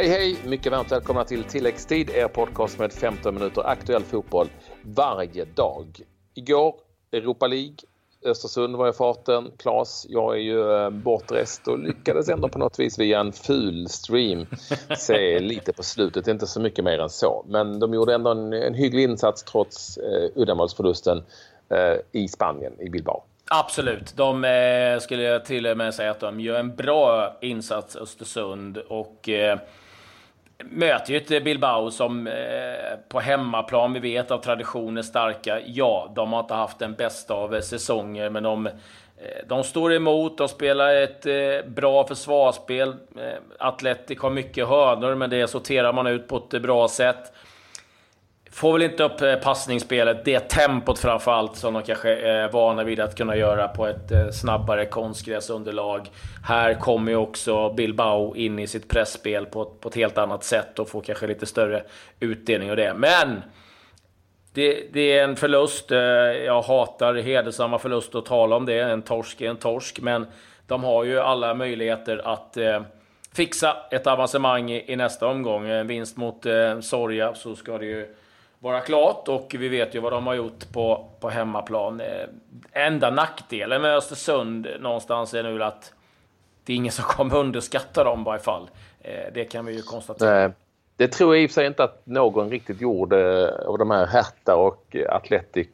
Hej hej! Mycket varmt välkomna till Tilläggstid, er podcast med 15 minuter aktuell fotboll varje dag. Igår Europa League, Östersund var i farten. Klas, jag är ju eh, bortrest och lyckades ändå på något vis via en ful stream se lite på slutet, inte så mycket mer än så. Men de gjorde ändå en, en hygglig insats trots eh, uddamålsförlusten eh, i Spanien, i Bilbao. Absolut. De eh, skulle jag till och med säga att de gör en bra insats, Östersund. Och eh, möter ju ett Bilbao som eh, på hemmaplan, vi vet av tradition är starka. Ja, de har inte haft den bästa av säsonger, men de, eh, de står emot. De spelar ett eh, bra försvarsspel. Eh, Atletic har mycket hörnor, men det sorterar man ut på ett bra sätt. Får väl inte upp eh, passningsspelet, det tempot framförallt som de kanske är vana vid att kunna göra på ett eh, snabbare konstgräsunderlag. Här kommer ju också Bilbao in i sitt pressspel på, på ett helt annat sätt och får kanske lite större utdelning av det. Men! Det, det, är en förlust. Jag hatar hedersamma förluster att tala om det. En torsk är en torsk, men de har ju alla möjligheter att fixa ett avancemang i, nästa omgång. En vinst mot eh, Soria så ska det ju vara klart och vi vet ju vad de har gjort på, på hemmaplan. Eh, enda nackdelen med Östersund någonstans är nu att det är ingen som kommer underskatta dem i varje fall. Eh, det kan vi ju konstatera. Nej. Det tror jag i och för sig inte att någon riktigt gjorde eh, av de här Hertha och Atletic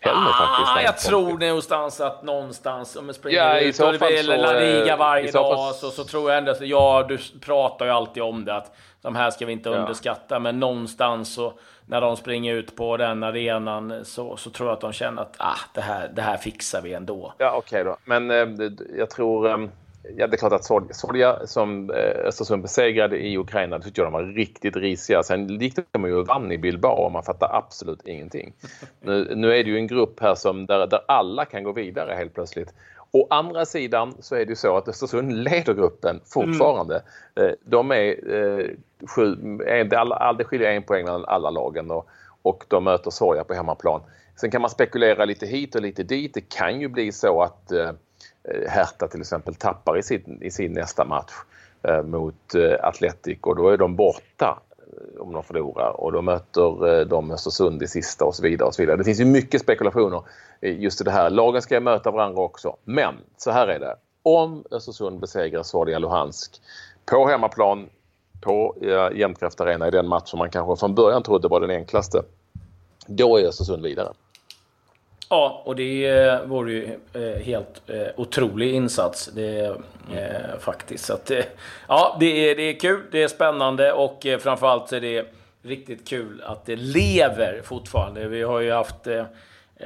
heller ah, faktiskt. Jag tror någonstans att någonstans, om jag springer ja, ut och vill La Liga varje dag, fall... så, så tror jag ändå att, ja, du pratar ju alltid om det, att de här ska vi inte ja. underskatta, men någonstans så när de springer ut på den arenan så, så tror jag att de känner att ah, det, här, det här fixar vi ändå. Ja, okej okay då. Men eh, jag tror... Eh, ja, det är klart att Solja som eh, Östersund besegrade i Ukraina, det tyckte jag de var riktigt risiga. Sen gick de ju och vann i Bilbao och man fattar absolut ingenting. Nu, nu är det ju en grupp här som, där, där alla kan gå vidare helt plötsligt. Å andra sidan så är det ju så att Östersund leder gruppen fortfarande. Mm. De är eh, sju, alla, det skiljer en poäng mellan alla lagen och, och de möter Soja på hemmaplan. Sen kan man spekulera lite hit och lite dit. Det kan ju bli så att eh, Eh, Hertha till exempel tappar i sin, i sin nästa match eh, mot eh, Atletic och då är de borta om de förlorar och då möter de Östersund i sista och så vidare. och så vidare. Det finns ju mycket spekulationer just i det här. Lagen ska möta varandra också. Men så här är det. Om Östersund besegrar Svordia Luhansk på hemmaplan på Jämtkraft Arena i den match som man kanske från början trodde var den enklaste. Då är Östersund vidare. Ja, och det eh, vore ju eh, helt eh, otrolig insats. Det, eh, faktiskt. Så att, ja, det är, det är kul, det är spännande och framförallt är det riktigt kul att det lever fortfarande. Vi har ju haft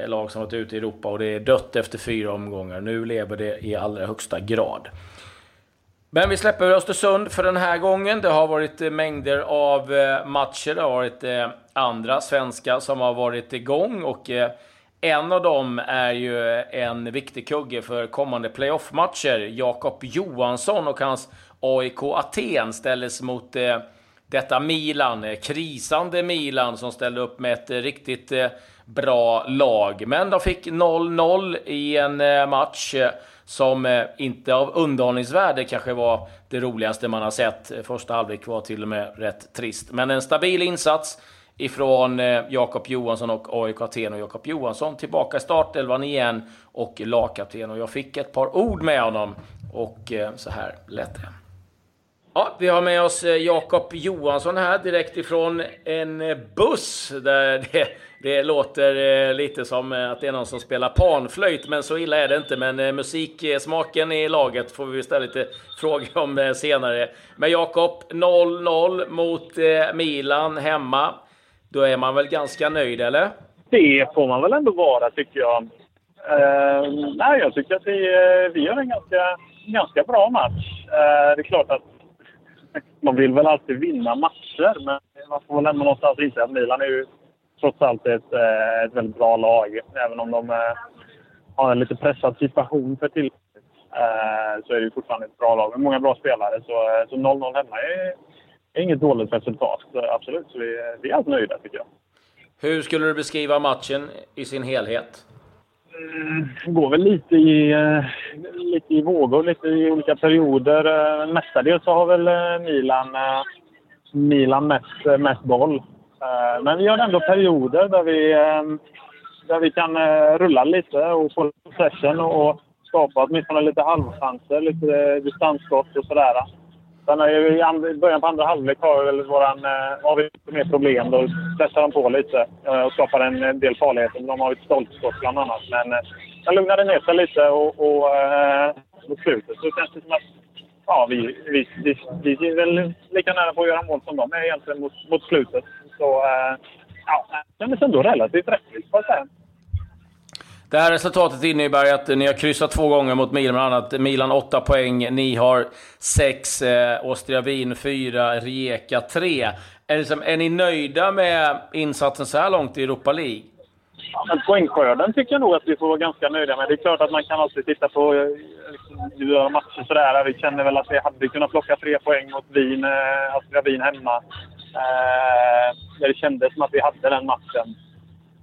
lag som varit ute i Europa och det är dött efter fyra omgångar. Nu lever det i allra högsta grad. Men vi släpper Östersund för den här gången. Det har varit mängder av matcher. Det har varit andra svenska som har varit igång och en av dem är ju en viktig kugge för kommande playoff-matcher. Jakob Johansson och hans AIK Aten ställdes mot eh, detta Milan, eh, krisande Milan som ställde upp med ett riktigt eh, bra lag. Men de fick 0-0 i en eh, match eh, som eh, inte av underhållningsvärde kanske var det roligaste man har sett. Första halvlek var till och med rätt trist. Men en stabil insats ifrån eh, Jakob Johansson och AIK Aten och Jakob Johansson tillbaka i startelvan igen och lagkapten. Och jag fick ett par ord med honom och eh, så här lät det. Ja, vi har med oss eh, Jakob Johansson här direkt ifrån en buss där det, det låter lite som att det är någon som spelar panflöjt, men så illa är det inte. Men musiksmaken i laget får vi ställa lite frågor om senare. Men Jakob, 0-0 mot Milan hemma. Då är man väl ganska nöjd, eller? Det får man väl ändå vara, tycker jag. Uh, nej, jag tycker att vi, uh, vi gör en ganska, ganska bra match. Uh, det är klart att man vill väl alltid vinna matcher, men man får väl ändå någonstans inse att Milan är ju trots allt ett, ett väldigt bra lag. Även om de har en lite pressad situation för tillfället så är det ju fortfarande ett bra lag med många bra spelare. Så 0-0 hemma är inget dåligt resultat. Absolut, så vi, vi är allt nöjda tycker jag. Hur skulle du beskriva matchen i sin helhet? Det går väl lite i, eh, lite i vågor, lite i olika perioder. Eh, mestadels så har väl eh, Milan Milan mest, mest boll. Men vi har ändå perioder där vi, där vi kan rulla lite och få possession och skapa åtminstone lite halvchanser, lite distansskott och sådär. Sen i början på andra halvlek har, väl våran, eh, har vi lite mer problem. Då pressar de på lite eh, och skapar en del farligheter. De har ett stolpskott bland annat. Men eh, sen lugnade ner sig lite och, och mot slutet så känns det som att ja, vi, vi, vi, vi är väl lika nära på att göra mål som de är egentligen mot, mot slutet. Så eh, ja, det kändes ändå relativt rättvist får jag säga. Det här resultatet innebär att ni har kryssat två gånger mot Milan, bland annat Milan 8 poäng, ni har 6, eh, Wien 4, Rijeka 3. Är, liksom, är ni nöjda med insatsen så här långt i Europa League? Men poängskörden tycker jag nog att vi får vara ganska nöjda med. Det är klart att man kan alltid titta på eh, liksom, hur liksom, matcher sådär. Vi känner väl att vi hade kunnat plocka tre poäng mot Wien, eh, Austria Wien hemma. Eh, det kändes som att vi hade den matchen.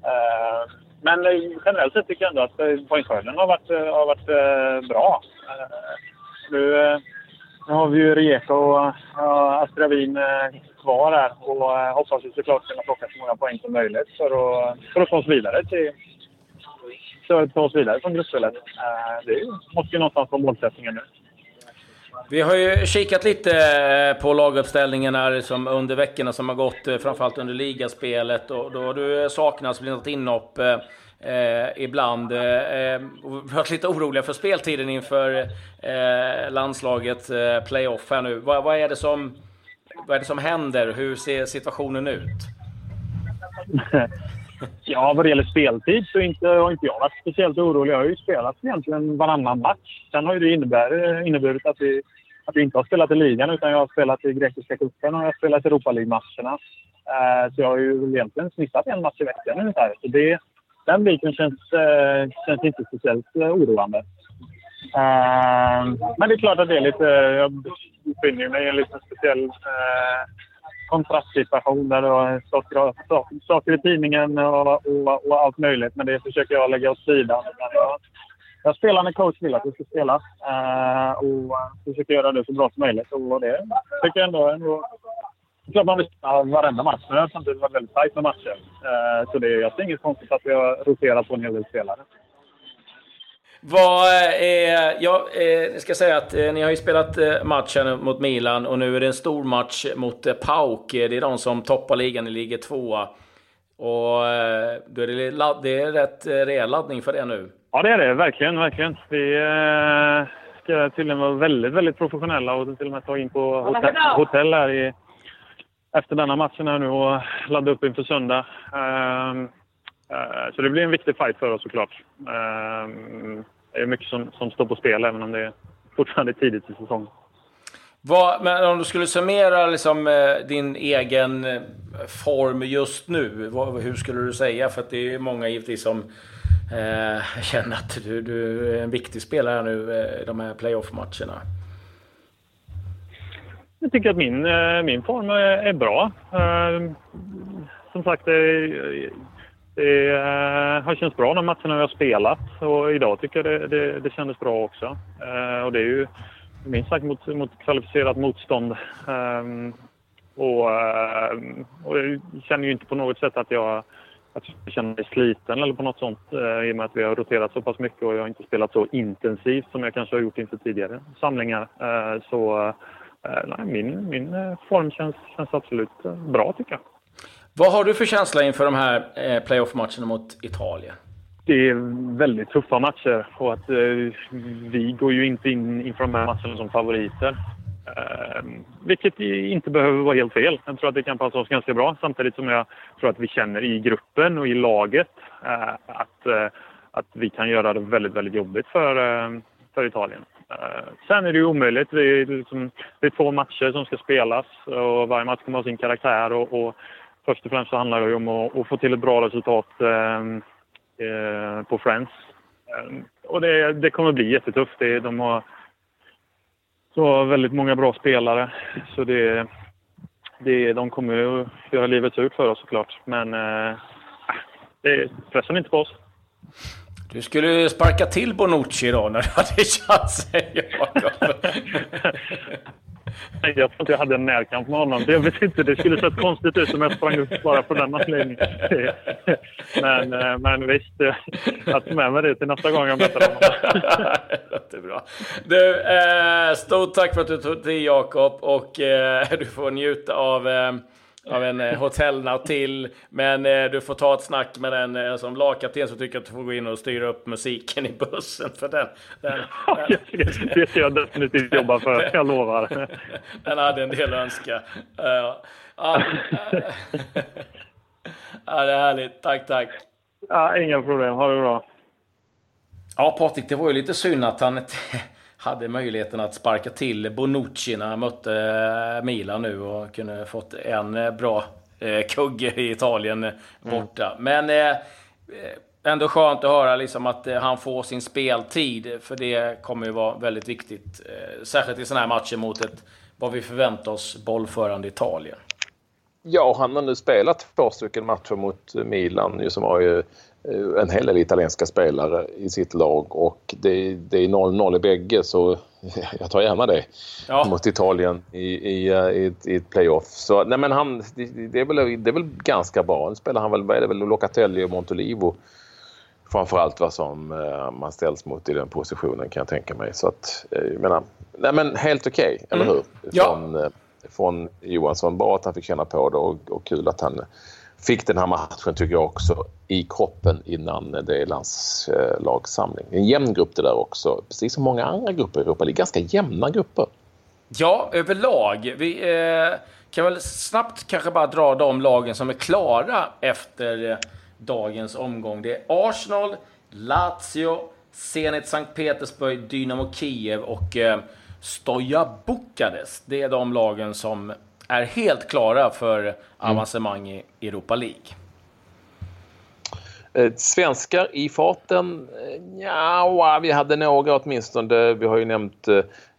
Eh, men eh, generellt sett tycker jag ändå att eh, poängskörden har varit, eh, har varit bra. nu nu har vi ju Rijeka och uh, Astra Wien kvar här och hoppas ju såklart kunna plocka så många poäng som möjligt för att, för att ta oss vidare till så ta oss vidare från gruppspelet. Det måste ju någonstans vara målsättningen nu. Vi har ju kikat lite eh, på laguppställningen som under veckorna som har gått, eh, framförallt under ligaspelet. Och då har du eh, saknats, blivit inhopp eh, ibland. Eh, har varit lite oroliga för speltiden inför eh, landslaget eh, playoff här nu. Vad, vad, är det som, vad är det som händer? Hur ser situationen ut? Ja, vad det gäller speltid så inte, har inte jag varit speciellt orolig. Jag har ju spelat egentligen varannan match. Sen har ju det innebär, inneburit att vi, att vi inte har spelat i ligan utan jag har spelat i grekiska cupen och jag har spelat Europa League-matcherna. Eh, så jag har ju egentligen snittat en match i veckan ungefär. Så det, den biten känns, eh, känns inte speciellt eh, oroande. Eh, men det är klart att det är lite... Jag befinner mig i en lite speciell eh, kontrastsituation där det saker i tidningen och, och, och, allt möjligt. Men det försöker jag lägga åt sidan. Jag, eh, jag spelar när coach vill att vi ska spela eh, och eh, försöker göra det så bra som möjligt. Och det tycker jag ändå, ändå det är klart man vill spela varenda match, men det har samtidigt varit väldigt tajt med matcher. Eh, så det, jag ser inget konstigt att vi har roterat på en hel del spelare. Vad är, ja, eh, ska säga att eh, ni har ju spelat matchen mot Milan och nu är det en stor match mot Pauk. PAOK. Det är de som toppar ligan, ni ligger tvåa. Och då är det, det är rätt rejäl laddning för det nu. Ja, det är det. Verkligen, verkligen. Vi eh, ska tydligen vara väldigt, väldigt professionella och till och med ta in på hotell, hotell här i efter denna matchen här nu och ladda upp inför söndag. Eh, så det blir en viktig fight för oss såklart. Ehm, det är mycket som, som står på spel även om det är fortfarande tidigt i säsongen. Vad, men om du skulle summera liksom, eh, din egen eh, form just nu, vad, hur skulle du säga? För det är många givetvis som eh, känner att du, du, är en viktig spelare nu i de här playoff-matcherna. Jag tycker att min, eh, min form är bra. Eh, som sagt, det, eh, har känts bra de matcherna vi har spelat och idag tycker jag det, det, det kändes bra också. Eh, och det är ju minst sagt mot, mot kvalificerat motstånd. Eh, och, och jag känner ju inte på något sätt att jag, att jag känner mig sliten eller på något sånt i och med att vi har roterat så pass mycket och jag har inte spelat så intensivt som jag kanske har gjort inför tidigare samlingar. Så nej, min, min form känns, känns absolut bra tycker jag. Vad har du för känsla inför de här eh, playoff-matcherna mot Italien? Det är väldigt tuffa matcher och att eh, vi går ju inte in inför de här matcherna som favoriter. Eh, vilket inte behöver vara helt fel. Jag tror att det kan passa oss ganska bra samtidigt som jag tror att vi känner i gruppen och i laget eh, att, eh, att vi kan göra det väldigt, väldigt jobbigt för, eh, för Italien. Eh, sen är det ju omöjligt. Det är, liksom, det är två matcher som ska spelas och varje match kommer ha sin karaktär. Och, och först och främst så handlar det om att, få till ett bra resultat eh, eh, på Friends. Eh, och det, det kommer bli jättetufft. Det, de har så väldigt många bra spelare. Så det, det, de kommer att göra livet surt för oss såklart. Men eh, det, pressen är inte på oss. Du skulle sparka till Bonucci då när du hade chansen, Jakob. jag tror inte jag hade en närkamp med honom. Jag vet inte, det skulle sett konstigt ut om jag sprang upp bara på den anledningen. Men, eh, men visst, eh, jag tar med mig det till nästa gång jag möter honom. det är bra. Du, eh, stort tack för att du tog dig Jakob och eh, du får njuta av eh, av en eh, hotellnatt till. Men eh, du får ta ett snack med den eh, som lagkapten som tycker att du får gå in och styra upp musiken i bussen. För den, den, den det ska jag definitivt jobba för, jag lovar. Den hade en del att önska. Uh, ja, ja, det är härligt. Tack, tack. Ja, inga problem. Ha det bra. Ja, Patrik, det var ju lite synd att han hade möjligheten att sparka till Bonucci när han mötte eh, Milan nu och kunde fått en eh, bra eh, kugge i Italien borta. Mm. Men ändå skönt att höra liksom att han får sin speltid, för det kommer ju vara väldigt viktigt. Särskilt i sådana här matcher mot ett, vad vi förväntar oss, bollförande Italien. Ja, han har nu spelat två stycken matcher mot Milan som har ju en hel del italienska spelare i sitt lag och det, det är 0-0 i bägge så jag tar gärna det ja. mot Italien i, i, eh, i, i ett playoff. Så nej men han, det, är väl, det är väl ganska bra. Nu spelar han väl, vad är det väl, Locatelli och Montolivo framförallt vad som uh, man ställs mot i den positionen kan jag tänka mig. Så att, uh, menar, nej men helt okej, okay, eller mm. hur? Från, ja. från Johansson. Bra att han fick känna på det och, och kul att han fick den här matchen tycker jag också i kroppen innan det är landslagssamling. En jämn grupp det där också, precis som många andra grupper i Europa. Det är ganska jämna grupper. Ja, överlag. Vi eh, kan väl snabbt kanske bara dra de lagen som är klara efter dagens omgång. Det är Arsenal, Lazio, Zenit Sankt Petersburg, Dynamo Kiev och eh, Stoja Bukarest. Det är de lagen som är helt klara för mm. avancemang i Europa League. Eh, svenskar i farten? Eh, ja, vi hade några åtminstone. Vi har ju nämnt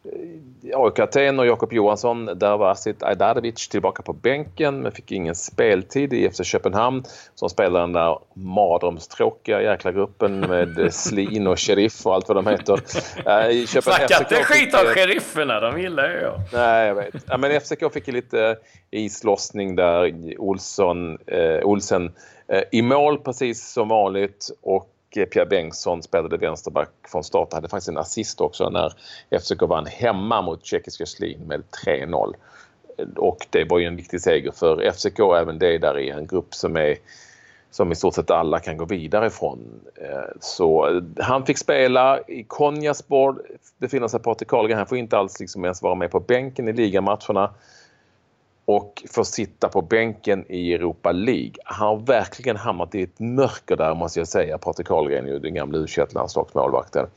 eh, AIK Aten och Jakob Johansson. Där var Asit Ajdarevic tillbaka på bänken men fick ingen speltid i FC Köpenhamn som spelar den där mardrömstråkiga jäkla gruppen med Slin och Sheriff och allt vad de heter. Äh, Snacka inte skit om sherifferna, de gillar ju jag. Nej, jag vet. Ja, men FCK fick lite islossning där. Olsson, eh, Olsen eh, i mål precis som vanligt och Eh, Pierre Bengtsson spelade vänsterback från start. Hade faktiskt en assist också när FCK vann hemma mot tjeckiska Slin med 3-0. Och det var ju en viktig seger för FCK, även det där i en grupp som är som i stort sett alla kan gå vidare ifrån. Eh, så eh, han fick spela i Konjaspor, befinner sig Patrik Karlgren. Han får inte alls liksom ens vara med på bänken i ligamatcherna och får sitta på bänken i Europa League. Han har verkligen hamnat i ett mörker där måste jag säga, Patrik Karlgren, den gamla u landslagsmålvakten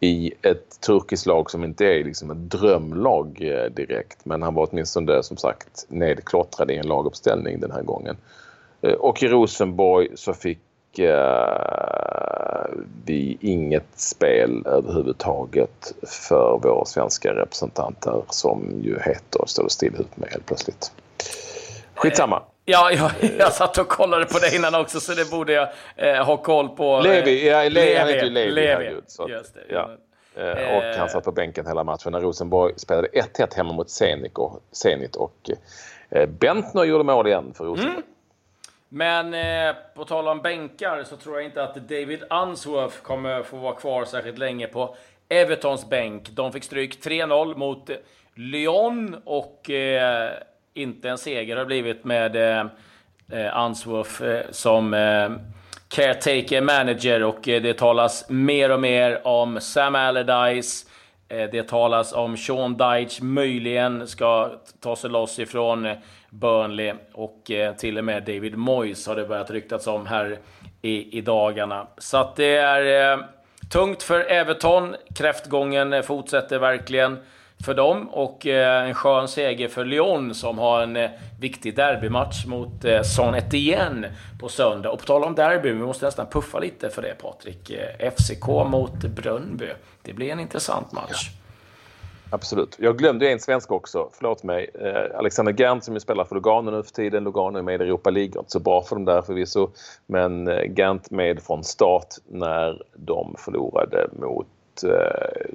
i ett turkiskt lag som inte är liksom ett drömlag eh, direkt men han var åtminstone som sagt nedklottrad i en laguppställning den här gången. Eh, och i Rosenborg så fick vi inget spel överhuvudtaget för vår svenska representanter som ju heter Står still ut med helt plötsligt. Skitsamma. Ja, jag, jag satt och kollade på det innan också så det borde jag eh, ha koll på. Levi, ja, Levi, han heter ju Levi. Levi. Herregud, så Just det, ja. Eh, och han satt på bänken hela matchen när Rosenborg spelade 1-1 hemma mot Zenit och, Zenit och eh, Bentner gjorde mål igen för Rosenborg. Mm. Men eh, på tal om bänkar så tror jag inte att David Unsworth kommer få vara kvar särskilt länge på Evertons bänk. De fick stryk 3-0 mot eh, Lyon och eh, inte en seger har blivit med eh, eh, Unsworth eh, som eh, caretaker manager och eh, det talas mer och mer om Sam Allardyce. Eh, det talas om Sean Dyche möjligen ska ta sig loss ifrån eh, Burnley och eh, till och med David Moyes har det börjat ryktas om här i, i dagarna. Så att det är tungt för Everton. Kräftgången fortsätter verkligen för dem och eh, en skön seger för Lyon som har en eh, viktig derbymatch mot eh, San Etienne på söndag. Och på tal om derby, vi måste nästan puffa lite för det Patrik. FCK mot Brönnby. Det blir en intressant match. Ja. Absolut. Jag glömde en svensk också, förlåt mig. Eh, Alexander Gant som ju spelar för Lugano nu för tiden. Lugano är med i Europa League, inte så bra för dem där förvisso. Men eh, Gant med från start när de förlorade mot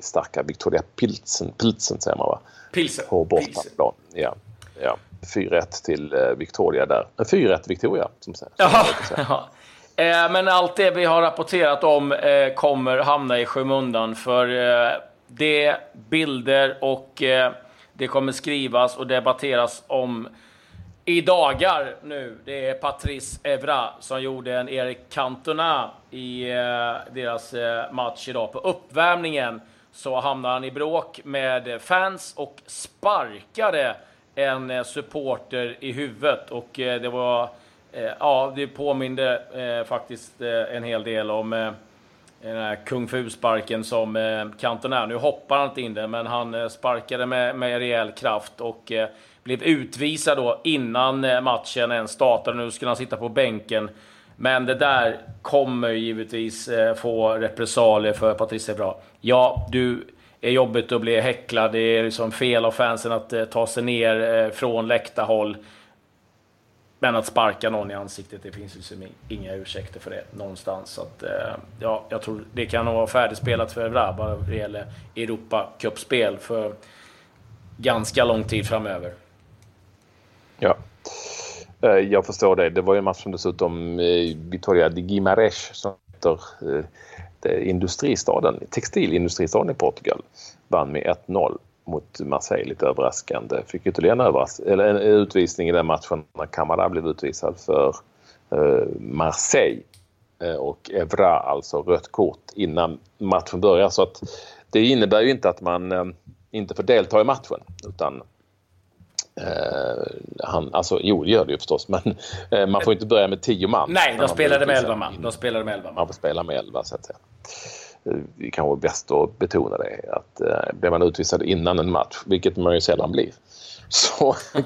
starka Victoria Pilsen, Pilsen säger man va? Pilsen. På bortaplan. Ja. Ja. 4-1 till eh, Victoria där. 4-1 Victoria som säger. Jaha. Ja. Eh, men allt det vi har rapporterat om eh, kommer hamna i skymundan för eh, det bilder och eh, det kommer skrivas och debatteras om i dagar nu. Det är Patrice Evra som gjorde en Erik Cantona i eh, deras eh, match idag. På uppvärmningen så hamnade han i bråk med fans och sparkade en eh, supporter i huvudet. Och eh, det var... Eh, ja, det påminde eh, faktiskt en hel del om den här kung fu-sparken som eh, Cantona. Nu hoppar han inte in den, men han sparkade med, med rejäl kraft och blev utvisad då innan eh, matchen ens startade. Nu skulle han sitta på bänken. Men det där kommer givetvis eh, få repressalier för Patrice Evra. Ja, du är jobbigt att bli häcklad. Det är liksom fel av fansen att eh, ta sig ner från läktarhåll. Men att sparka någon i ansiktet, det finns liksom inga ursäkter för det någonstans. Så att, ja, jag tror det kan nog vara färdigspelat för Evra vad det gäller Europacup-spel för ganska lång tid framöver. Ja. Eh, jag förstår det. Det var ju en match som dessutom eh, Vittoria de Guimarães som heter eh, industristaden, textilindustristaden i Portugal vann med 1-0 mot Marseille lite överraskande. Fick ytterligare en, överras eller en utvisning i den matchen när Camara blev utvisad för Marseille och Evra alltså rött kort innan matchen börjar. Så att det innebär ju inte att man inte får delta i matchen utan han, alltså, jo, det gör det ju förstås, men uh, man får inte börja med tio man. Nej, de spelade med elva man. De spelade med elva man. Man får spela med elva, så att säga. Uh, det kanske är bäst att betona det, att uh, blir man utvisad innan en match, vilket man ju sällan blir, så,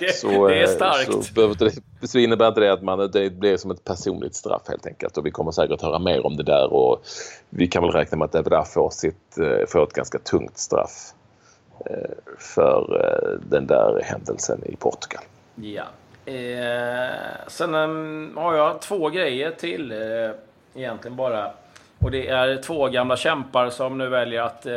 det, så, det är starkt. Så, det, så innebär inte det att man, det blir som ett personligt straff helt enkelt. Och vi kommer säkert höra mer om det där och vi kan väl räkna med att Evra får, sitt, får ett ganska tungt straff Eh, för eh, den där händelsen i Portugal. Ja. Eh, sen ehm, har jag två grejer till eh, egentligen bara. Och det är två gamla kämpar som nu väljer att eh,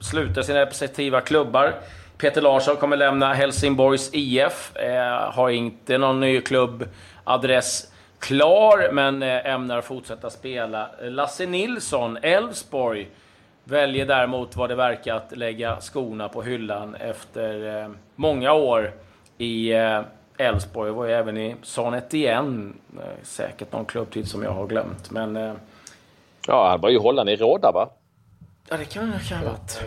sluta sina representativa klubbar. Peter Larsson kommer lämna Helsingborgs IF. Eh, har inte någon ny klubbadress klar, men eh, ämnar fortsätta spela. Lasse Nilsson, Elfsborg Väljer däremot vad det verkar att lägga skorna på hyllan efter eh, många år i eh, Elfsborg. Eh, var ju även i Sanet igen. Eh, säkert någon klubbtid som jag har glömt. Men, eh, ja, han var ju Holland i Råda va? Ja, det kan det ha varit.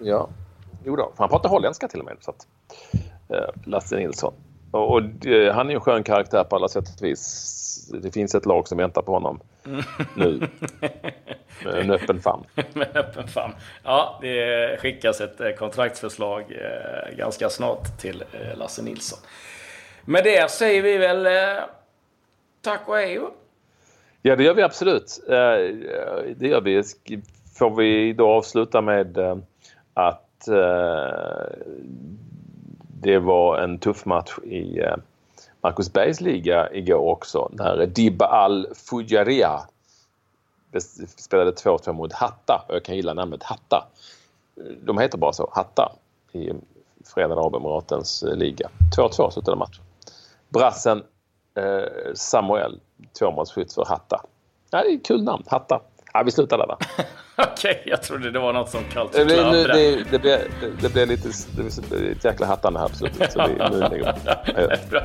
Ja, jo då. Han pratar holländska till och med. Så att, eh, Lasse Nilsson. Och, och han är ju en skön karaktär på alla sätt och vis. Det finns ett lag som väntar på honom nu. Med en öppen famn. Med en öppen famn. Ja, det skickas ett eh, kontraktsförslag eh, ganska snart till eh, Lasse Nilsson. Med det säger vi väl tack och hej. Ja, det gör vi absolut. Det gör vi. Får vi då avsluta med att det var en tuff match i Marcus Bergs liga igår också när Dibba Al-Fujaria spelade 2-2 mot Hatta. Jag kan gilla namnet Hatta. De heter bara så, Hatta i Förenade Arabemiratens liga. 2-2 slutade matchen. Brassen eh, Samuel, tvåmålsskytt för Hatta. Ja, det är ett kul namn, Hatta. Ja, vi slutar där? Okej, okay, jag trodde det var något som kallades det, det, det, det, blev, det, blev lite det blev ett jäkla hattande här på slutet. Så vi, nu, Bra,